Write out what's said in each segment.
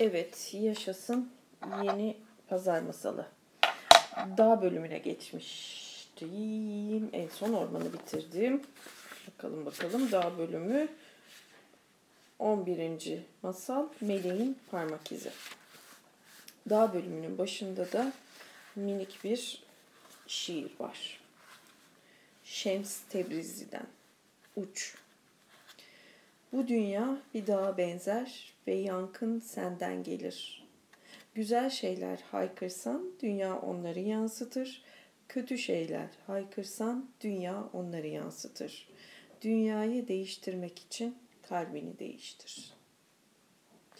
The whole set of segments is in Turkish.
Evet, yaşasın yeni pazar masalı. Dağ bölümüne geçmiştim. En son ormanı bitirdim. Bakalım bakalım dağ bölümü. 11. masal Meleğin parmak izi. Dağ bölümünün başında da minik bir şiir var. Şems Tebrizi'den. Uç. Bu dünya bir dağa benzer ve yankın senden gelir. Güzel şeyler haykırsan dünya onları yansıtır. Kötü şeyler haykırsan dünya onları yansıtır. Dünyayı değiştirmek için kalbini değiştir.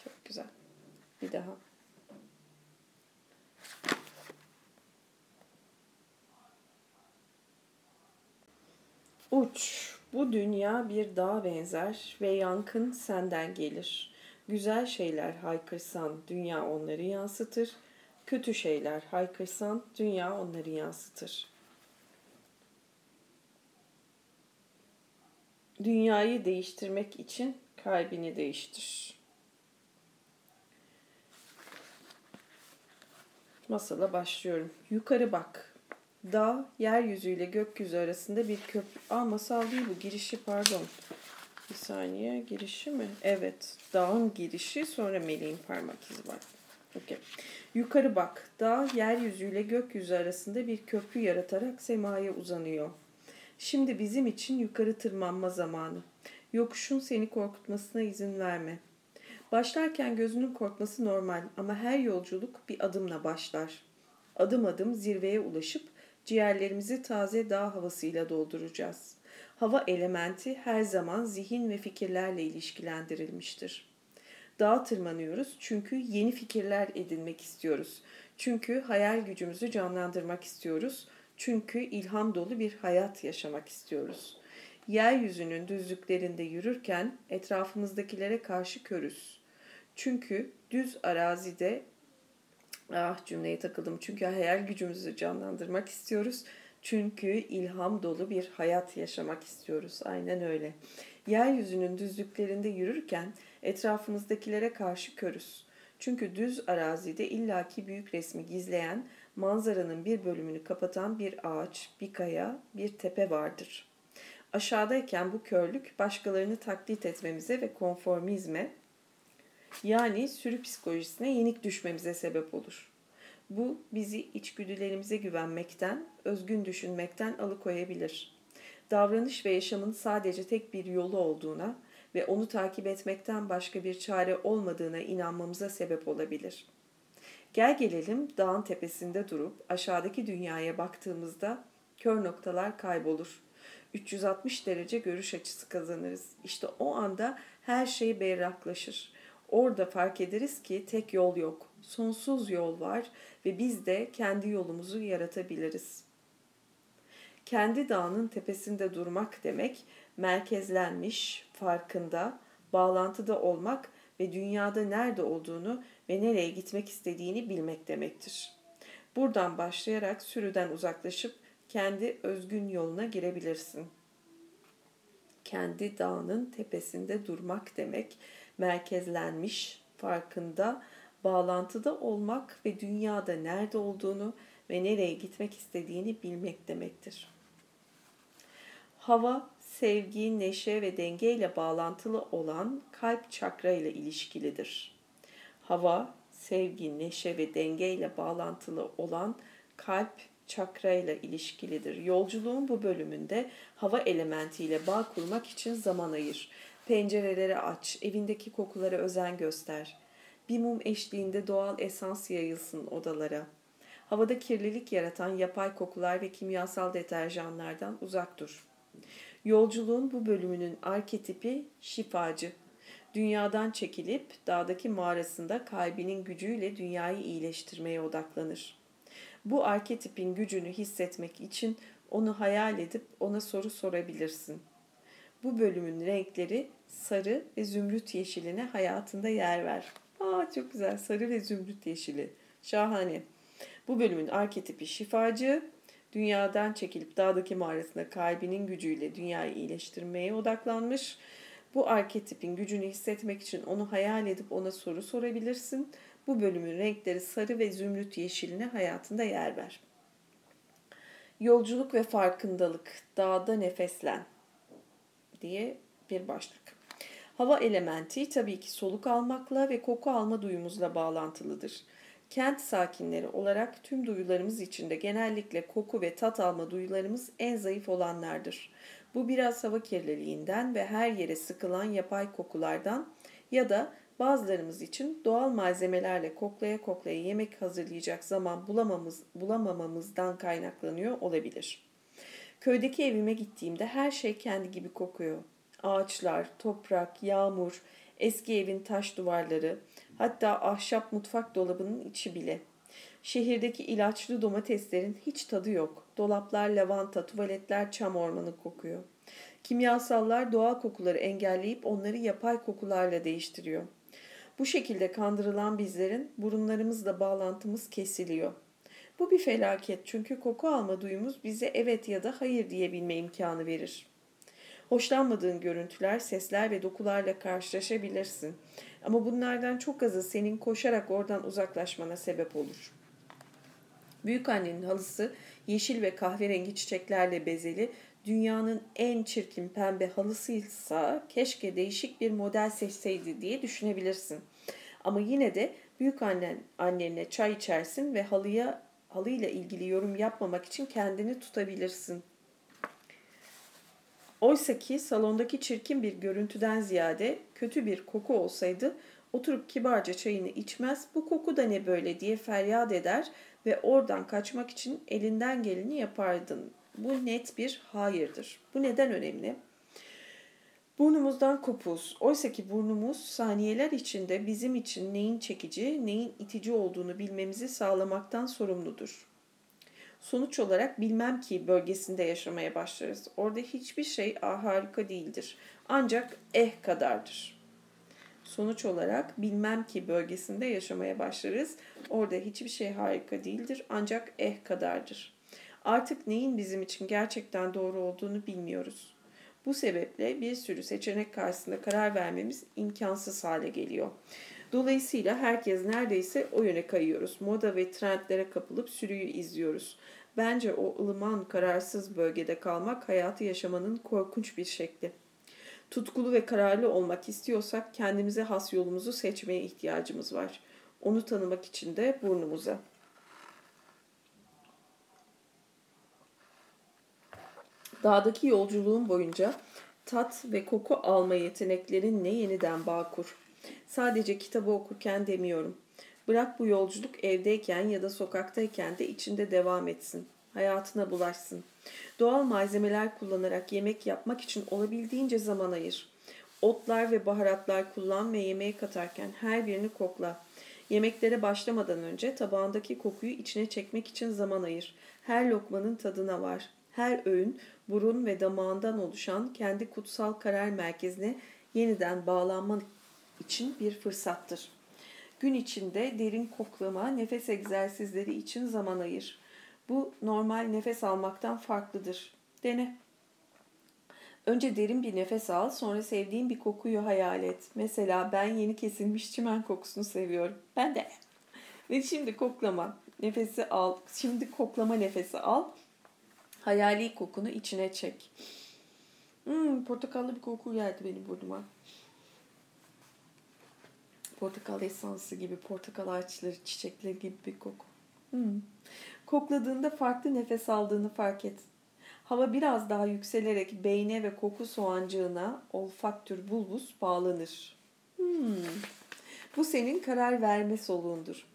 Çok güzel. Bir daha. Uç, bu dünya bir dağa benzer ve yankın senden gelir. Güzel şeyler haykırsan dünya onları yansıtır. Kötü şeyler haykırsan dünya onları yansıtır. Dünyayı değiştirmek için kalbini değiştir. Masala başlıyorum. Yukarı bak. Dağ, yeryüzüyle gökyüzü arasında bir köprü. Aa masal değil bu. Girişi pardon. Bir saniye. Girişi mi? Evet. Dağın girişi sonra meleğin parmak izi var. Okay. Yukarı bak. Dağ, yeryüzüyle gökyüzü arasında bir köprü yaratarak semaya uzanıyor. Şimdi bizim için yukarı tırmanma zamanı. Yokuşun seni korkutmasına izin verme. Başlarken gözünün korkması normal ama her yolculuk bir adımla başlar. Adım adım zirveye ulaşıp ciğerlerimizi taze dağ havasıyla dolduracağız. Hava elementi her zaman zihin ve fikirlerle ilişkilendirilmiştir. Dağa tırmanıyoruz çünkü yeni fikirler edinmek istiyoruz. Çünkü hayal gücümüzü canlandırmak istiyoruz. Çünkü ilham dolu bir hayat yaşamak istiyoruz. Yeryüzünün düzlüklerinde yürürken etrafımızdakilere karşı körüz. Çünkü düz arazide Ah cümleye takıldım. Çünkü hayal gücümüzü canlandırmak istiyoruz. Çünkü ilham dolu bir hayat yaşamak istiyoruz. Aynen öyle. Yeryüzünün düzlüklerinde yürürken etrafımızdakilere karşı körüz. Çünkü düz arazide illaki büyük resmi gizleyen, manzaranın bir bölümünü kapatan bir ağaç, bir kaya, bir tepe vardır. Aşağıdayken bu körlük başkalarını taklit etmemize ve konformizme, yani sürü psikolojisine yenik düşmemize sebep olur. Bu bizi içgüdülerimize güvenmekten, özgün düşünmekten alıkoyabilir. Davranış ve yaşamın sadece tek bir yolu olduğuna ve onu takip etmekten başka bir çare olmadığına inanmamıza sebep olabilir. Gel gelelim dağın tepesinde durup aşağıdaki dünyaya baktığımızda kör noktalar kaybolur. 360 derece görüş açısı kazanırız. İşte o anda her şey berraklaşır. Orada fark ederiz ki tek yol yok. Sonsuz yol var ve biz de kendi yolumuzu yaratabiliriz. Kendi dağının tepesinde durmak demek merkezlenmiş, farkında, bağlantıda olmak ve dünyada nerede olduğunu ve nereye gitmek istediğini bilmek demektir. Buradan başlayarak sürüden uzaklaşıp kendi özgün yoluna girebilirsin. Kendi dağının tepesinde durmak demek merkezlenmiş, farkında, bağlantıda olmak ve dünyada nerede olduğunu ve nereye gitmek istediğini bilmek demektir. Hava, sevgi, neşe ve denge ile bağlantılı olan kalp çakra ile ilişkilidir. Hava, sevgi, neşe ve denge ile bağlantılı olan kalp çakra ile ilişkilidir. Yolculuğun bu bölümünde hava elementiyle bağ kurmak için zaman ayır Pencereleri aç, evindeki kokulara özen göster. Bir mum eşliğinde doğal esans yayılsın odalara. Havada kirlilik yaratan yapay kokular ve kimyasal deterjanlardan uzak dur. Yolculuğun bu bölümünün arketipi şifacı. Dünyadan çekilip dağdaki mağarasında kalbinin gücüyle dünyayı iyileştirmeye odaklanır. Bu arketipin gücünü hissetmek için onu hayal edip ona soru sorabilirsin.'' Bu bölümün renkleri sarı ve zümrüt yeşiline hayatında yer ver. Aa çok güzel sarı ve zümrüt yeşili. Şahane. Bu bölümün arketipi şifacı. Dünyadan çekilip dağdaki mağarasında kalbinin gücüyle dünyayı iyileştirmeye odaklanmış. Bu arketipin gücünü hissetmek için onu hayal edip ona soru sorabilirsin. Bu bölümün renkleri sarı ve zümrüt yeşiline hayatında yer ver. Yolculuk ve farkındalık, dağda nefeslen diye bir başlık. Hava elementi tabii ki soluk almakla ve koku alma duyumuzla bağlantılıdır. Kent sakinleri olarak tüm duyularımız içinde genellikle koku ve tat alma duyularımız en zayıf olanlardır. Bu biraz hava kirliliğinden ve her yere sıkılan yapay kokulardan ya da bazılarımız için doğal malzemelerle koklaya koklaya yemek hazırlayacak zaman bulamamız, bulamamamızdan kaynaklanıyor olabilir. Köydeki evime gittiğimde her şey kendi gibi kokuyor. Ağaçlar, toprak, yağmur, eski evin taş duvarları, hatta ahşap mutfak dolabının içi bile. Şehirdeki ilaçlı domateslerin hiç tadı yok. Dolaplar lavanta, tuvaletler çam ormanı kokuyor. Kimyasallar doğal kokuları engelleyip onları yapay kokularla değiştiriyor. Bu şekilde kandırılan bizlerin burunlarımızla bağlantımız kesiliyor. Bu bir felaket çünkü koku alma duyumuz bize evet ya da hayır diyebilme imkanı verir. Hoşlanmadığın görüntüler, sesler ve dokularla karşılaşabilirsin. Ama bunlardan çok azı senin koşarak oradan uzaklaşmana sebep olur. Büyük annenin halısı yeşil ve kahverengi çiçeklerle bezeli dünyanın en çirkin pembe halısıysa keşke değişik bir model seçseydi diye düşünebilirsin. Ama yine de büyük annen annenle çay içersin ve halıya halıyla ilgili yorum yapmamak için kendini tutabilirsin. Oysa ki salondaki çirkin bir görüntüden ziyade kötü bir koku olsaydı oturup kibarca çayını içmez, bu koku da ne böyle diye feryat eder ve oradan kaçmak için elinden geleni yapardın. Bu net bir hayırdır. Bu neden önemli? Burnumuzdan kopuz. Oysa ki burnumuz saniyeler içinde bizim için neyin çekici, neyin itici olduğunu bilmemizi sağlamaktan sorumludur. Sonuç olarak bilmem ki bölgesinde yaşamaya başlarız. Orada hiçbir şey ah, harika değildir. Ancak eh kadardır. Sonuç olarak bilmem ki bölgesinde yaşamaya başlarız. Orada hiçbir şey harika değildir. Ancak eh kadardır. Artık neyin bizim için gerçekten doğru olduğunu bilmiyoruz. Bu sebeple bir sürü seçenek karşısında karar vermemiz imkansız hale geliyor. Dolayısıyla herkes neredeyse o yöne kayıyoruz. Moda ve trendlere kapılıp sürüyü izliyoruz. Bence o ılıman, kararsız bölgede kalmak hayatı yaşamanın korkunç bir şekli. Tutkulu ve kararlı olmak istiyorsak kendimize has yolumuzu seçmeye ihtiyacımız var. Onu tanımak için de burnumuza. Dağdaki yolculuğun boyunca tat ve koku alma yeteneklerin ne yeniden bağ kur. Sadece kitabı okurken demiyorum. Bırak bu yolculuk evdeyken ya da sokaktayken de içinde devam etsin. Hayatına bulaşsın. Doğal malzemeler kullanarak yemek yapmak için olabildiğince zaman ayır. Otlar ve baharatlar kullan ve yemeğe katarken her birini kokla. Yemeklere başlamadan önce tabağındaki kokuyu içine çekmek için zaman ayır. Her lokmanın tadına var. Her öğün burun ve damağından oluşan kendi kutsal karar merkezine yeniden bağlanman için bir fırsattır. Gün içinde derin koklama, nefes egzersizleri için zaman ayır. Bu normal nefes almaktan farklıdır. Dene. Önce derin bir nefes al, sonra sevdiğin bir kokuyu hayal et. Mesela ben yeni kesilmiş çimen kokusunu seviyorum. Ben de. Ve şimdi koklama nefesi al. Şimdi koklama nefesi al. Hayali kokunu içine çek. Hmm, portakallı bir koku geldi benim burnuma. Portakal esansı gibi, portakal ağaçları, çiçekleri gibi bir koku. Hmm. Kokladığında farklı nefes aldığını fark et. Hava biraz daha yükselerek beyne ve koku soğancığına olfaktür bulbus bağlanır. Hmm. Bu senin karar verme soluğundur.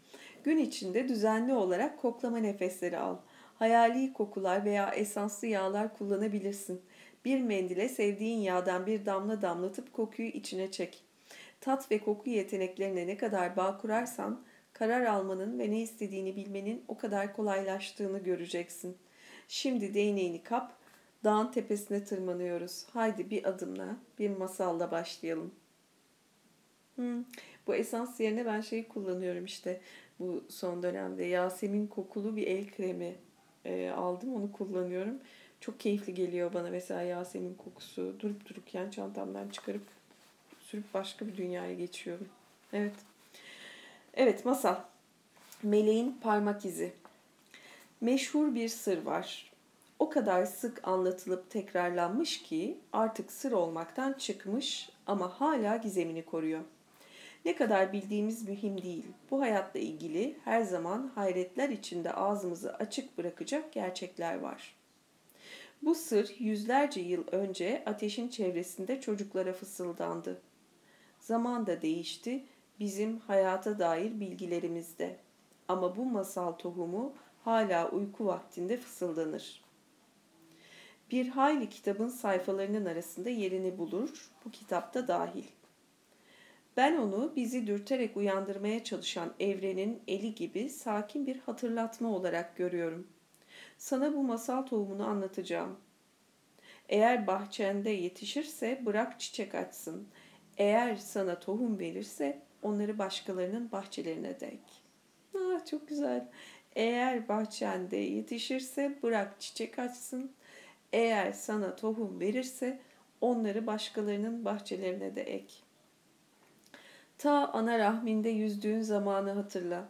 Gün içinde düzenli olarak koklama nefesleri al. Hayali kokular veya esanslı yağlar kullanabilirsin. Bir mendile sevdiğin yağdan bir damla damlatıp kokuyu içine çek. Tat ve koku yeteneklerine ne kadar bağ kurarsan karar almanın ve ne istediğini bilmenin o kadar kolaylaştığını göreceksin. Şimdi değneğini kap, dağın tepesine tırmanıyoruz. Haydi bir adımla, bir masalla başlayalım. Hmm, bu esans yerine ben şeyi kullanıyorum işte bu son dönemde. Yasemin kokulu bir el kremi e, aldım. Onu kullanıyorum. Çok keyifli geliyor bana mesela Yasemin kokusu. Durup dururken çantamdan çıkarıp dönüştürüp başka bir dünyaya geçiyorum. Evet. Evet masal. Meleğin parmak izi. Meşhur bir sır var. O kadar sık anlatılıp tekrarlanmış ki artık sır olmaktan çıkmış ama hala gizemini koruyor. Ne kadar bildiğimiz mühim değil. Bu hayatla ilgili her zaman hayretler içinde ağzımızı açık bırakacak gerçekler var. Bu sır yüzlerce yıl önce ateşin çevresinde çocuklara fısıldandı. Zaman da değişti, bizim hayata dair bilgilerimiz de. Ama bu masal tohumu hala uyku vaktinde fısıldanır. Bir hayli kitabın sayfalarının arasında yerini bulur, bu kitapta dahil. Ben onu bizi dürterek uyandırmaya çalışan evrenin eli gibi sakin bir hatırlatma olarak görüyorum. Sana bu masal tohumunu anlatacağım. Eğer bahçende yetişirse bırak çiçek açsın. Eğer sana tohum verirse onları başkalarının bahçelerine dek. Ah, çok güzel. Eğer bahçende yetişirse bırak çiçek açsın. Eğer sana tohum verirse onları başkalarının bahçelerine de ek. Ta ana rahminde yüzdüğün zamanı hatırla.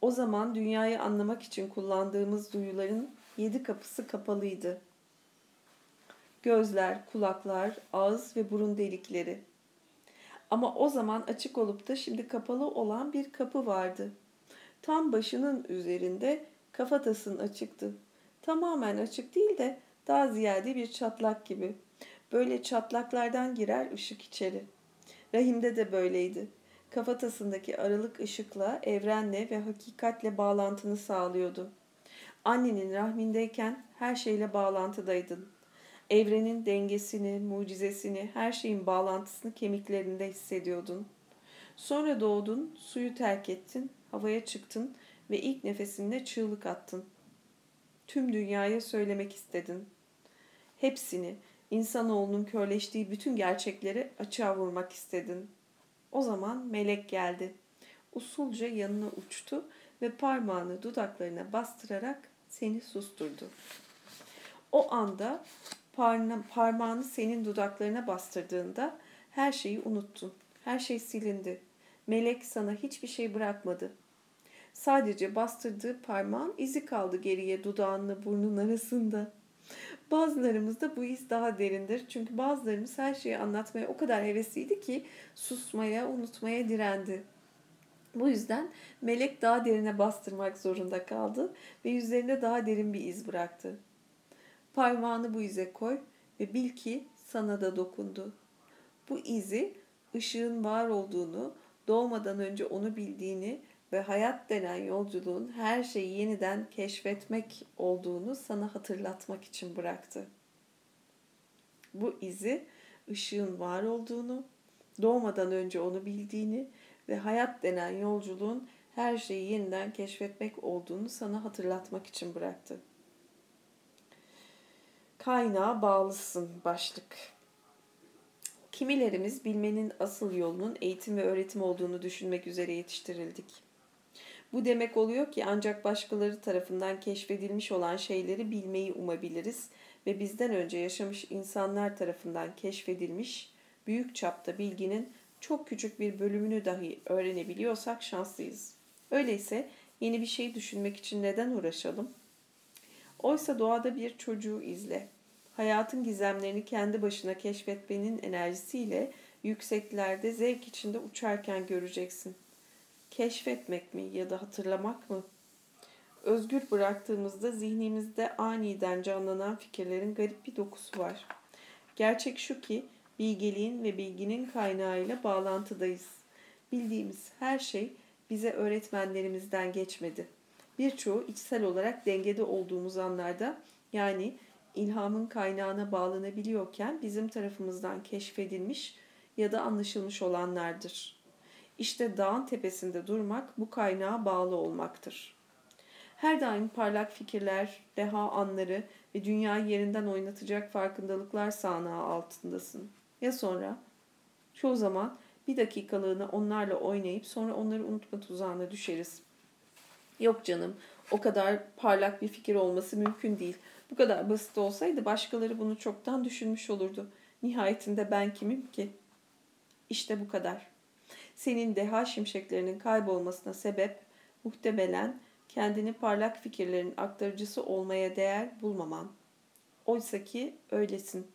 O zaman dünyayı anlamak için kullandığımız duyuların yedi kapısı kapalıydı. Gözler, kulaklar, ağız ve burun delikleri. Ama o zaman açık olup da şimdi kapalı olan bir kapı vardı. Tam başının üzerinde kafatasın açıktı. Tamamen açık değil de daha ziyade bir çatlak gibi. Böyle çatlaklardan girer ışık içeri. Rahimde de böyleydi. Kafatasındaki aralık ışıkla, evrenle ve hakikatle bağlantını sağlıyordu. Annenin rahmindeyken her şeyle bağlantıdaydın. Evrenin dengesini, mucizesini, her şeyin bağlantısını kemiklerinde hissediyordun. Sonra doğdun, suyu terk ettin, havaya çıktın ve ilk nefesinde çığlık attın. Tüm dünyaya söylemek istedin. Hepsini, insanoğlunun körleştiği bütün gerçekleri açığa vurmak istedin. O zaman melek geldi. Usulca yanına uçtu ve parmağını dudaklarına bastırarak seni susturdu. O anda parmağını senin dudaklarına bastırdığında her şeyi unuttun. Her şey silindi. Melek sana hiçbir şey bırakmadı. Sadece bastırdığı parmağın izi kaldı geriye dudağınla burnun arasında. Bazılarımızda bu iz daha derindir. Çünkü bazılarımız her şeyi anlatmaya o kadar hevesliydi ki susmaya, unutmaya direndi. Bu yüzden melek daha derine bastırmak zorunda kaldı ve yüzlerinde daha derin bir iz bıraktı. Parmağını bu ize koy ve bil ki sana da dokundu. Bu izi ışığın var olduğunu, doğmadan önce onu bildiğini ve hayat denen yolculuğun her şeyi yeniden keşfetmek olduğunu sana hatırlatmak için bıraktı. Bu izi ışığın var olduğunu, doğmadan önce onu bildiğini ve hayat denen yolculuğun her şeyi yeniden keşfetmek olduğunu sana hatırlatmak için bıraktı. Kaynağa bağlısın başlık. Kimilerimiz bilmenin asıl yolunun eğitim ve öğretim olduğunu düşünmek üzere yetiştirildik. Bu demek oluyor ki ancak başkaları tarafından keşfedilmiş olan şeyleri bilmeyi umabiliriz ve bizden önce yaşamış insanlar tarafından keşfedilmiş büyük çapta bilginin çok küçük bir bölümünü dahi öğrenebiliyorsak şanslıyız. Öyleyse yeni bir şey düşünmek için neden uğraşalım? Oysa doğada bir çocuğu izle. Hayatın gizemlerini kendi başına keşfetmenin enerjisiyle yükseklerde zevk içinde uçarken göreceksin. Keşfetmek mi ya da hatırlamak mı? Özgür bıraktığımızda zihnimizde aniden canlanan fikirlerin garip bir dokusu var. Gerçek şu ki bilgeliğin ve bilginin kaynağıyla bağlantıdayız. Bildiğimiz her şey bize öğretmenlerimizden geçmedi. Birçoğu içsel olarak dengede olduğumuz anlarda yani ilhamın kaynağına bağlanabiliyorken bizim tarafımızdan keşfedilmiş ya da anlaşılmış olanlardır. İşte dağın tepesinde durmak bu kaynağa bağlı olmaktır. Her daim parlak fikirler, deha anları ve dünyayı yerinden oynatacak farkındalıklar sahnağı altındasın. Ya sonra? Çoğu zaman bir dakikalığına onlarla oynayıp sonra onları unutma tuzağına düşeriz. Yok canım, o kadar parlak bir fikir olması mümkün değil. Bu kadar basit olsaydı başkaları bunu çoktan düşünmüş olurdu. Nihayetinde ben kimim ki?'' İşte bu kadar. Senin deha şimşeklerinin kaybolmasına sebep muhtemelen kendini parlak fikirlerin aktarıcısı olmaya değer bulmaman. Oysa ki öylesin.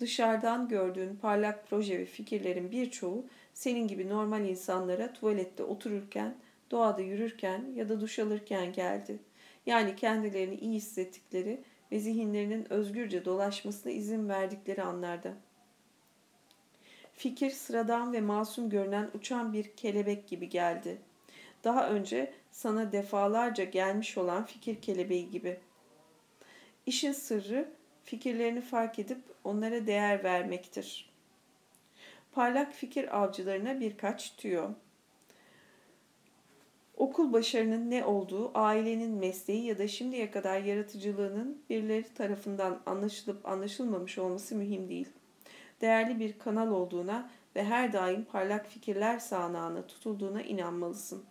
Dışarıdan gördüğün parlak proje ve fikirlerin birçoğu senin gibi normal insanlara tuvalette otururken, doğada yürürken ya da duş alırken geldi. Yani kendilerini iyi hissettikleri ve zihinlerinin özgürce dolaşmasına izin verdikleri anlarda. Fikir sıradan ve masum görünen uçan bir kelebek gibi geldi. Daha önce sana defalarca gelmiş olan fikir kelebeği gibi. İşin sırrı fikirlerini fark edip onlara değer vermektir. Parlak fikir avcılarına birkaç tüyo. Okul başarının ne olduğu, ailenin mesleği ya da şimdiye kadar yaratıcılığının birileri tarafından anlaşılıp anlaşılmamış olması mühim değil. Değerli bir kanal olduğuna ve her daim parlak fikirler sağanağına tutulduğuna inanmalısın.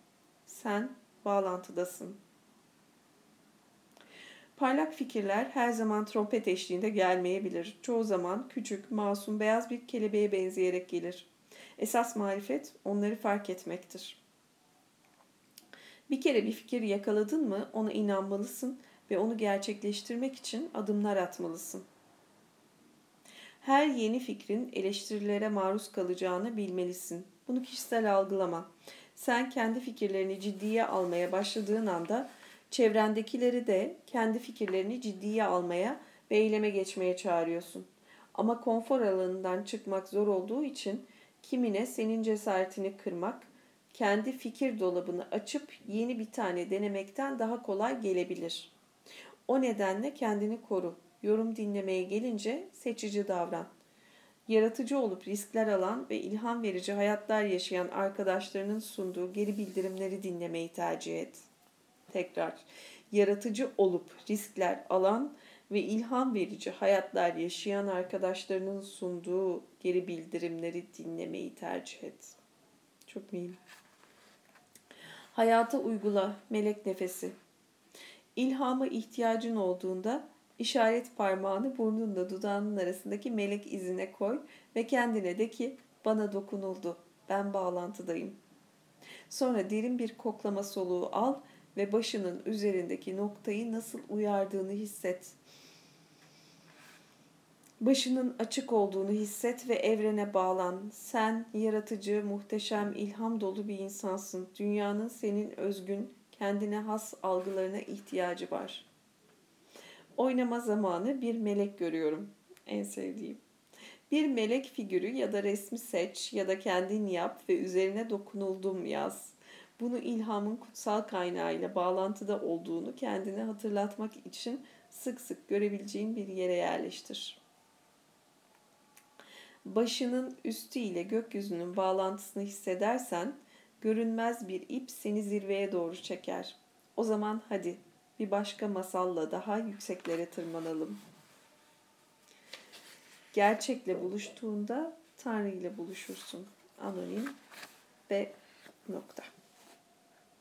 Sen bağlantıdasın. Parlak fikirler her zaman trompet eşliğinde gelmeyebilir. Çoğu zaman küçük, masum, beyaz bir kelebeğe benzeyerek gelir. Esas marifet onları fark etmektir. Bir kere bir fikir yakaladın mı ona inanmalısın ve onu gerçekleştirmek için adımlar atmalısın. Her yeni fikrin eleştirilere maruz kalacağını bilmelisin. Bunu kişisel algılama. Sen kendi fikirlerini ciddiye almaya başladığın anda çevrendekileri de kendi fikirlerini ciddiye almaya ve eyleme geçmeye çağırıyorsun. Ama konfor alanından çıkmak zor olduğu için kimine senin cesaretini kırmak, kendi fikir dolabını açıp yeni bir tane denemekten daha kolay gelebilir. O nedenle kendini koru. Yorum dinlemeye gelince seçici davran. Yaratıcı olup riskler alan ve ilham verici hayatlar yaşayan arkadaşlarının sunduğu geri bildirimleri dinlemeyi tercih et. Tekrar, yaratıcı olup riskler alan ve ilham verici hayatlar yaşayan arkadaşlarının sunduğu geri bildirimleri dinlemeyi tercih et. Çok mühim. Hayata uygula melek nefesi. İlhama ihtiyacın olduğunda işaret parmağını burnunla dudağının arasındaki melek izine koy ve kendine de ki bana dokunuldu. Ben bağlantıdayım. Sonra derin bir koklama soluğu al ve başının üzerindeki noktayı nasıl uyardığını hisset. Başının açık olduğunu hisset ve evrene bağlan. Sen yaratıcı, muhteşem, ilham dolu bir insansın. Dünyanın senin özgün, kendine has algılarına ihtiyacı var. Oynama zamanı bir melek görüyorum. En sevdiğim. Bir melek figürü ya da resmi seç ya da kendin yap ve üzerine dokunuldum yaz. Bunu ilhamın kutsal kaynağıyla bağlantıda olduğunu kendine hatırlatmak için sık sık görebileceğin bir yere yerleştir. Başının üstü ile gökyüzünün bağlantısını hissedersen görünmez bir ip seni zirveye doğru çeker. O zaman hadi bir başka masalla daha yükseklere tırmanalım. Gerçekle buluştuğunda Tanrı ile buluşursun. Anonim ve nokta.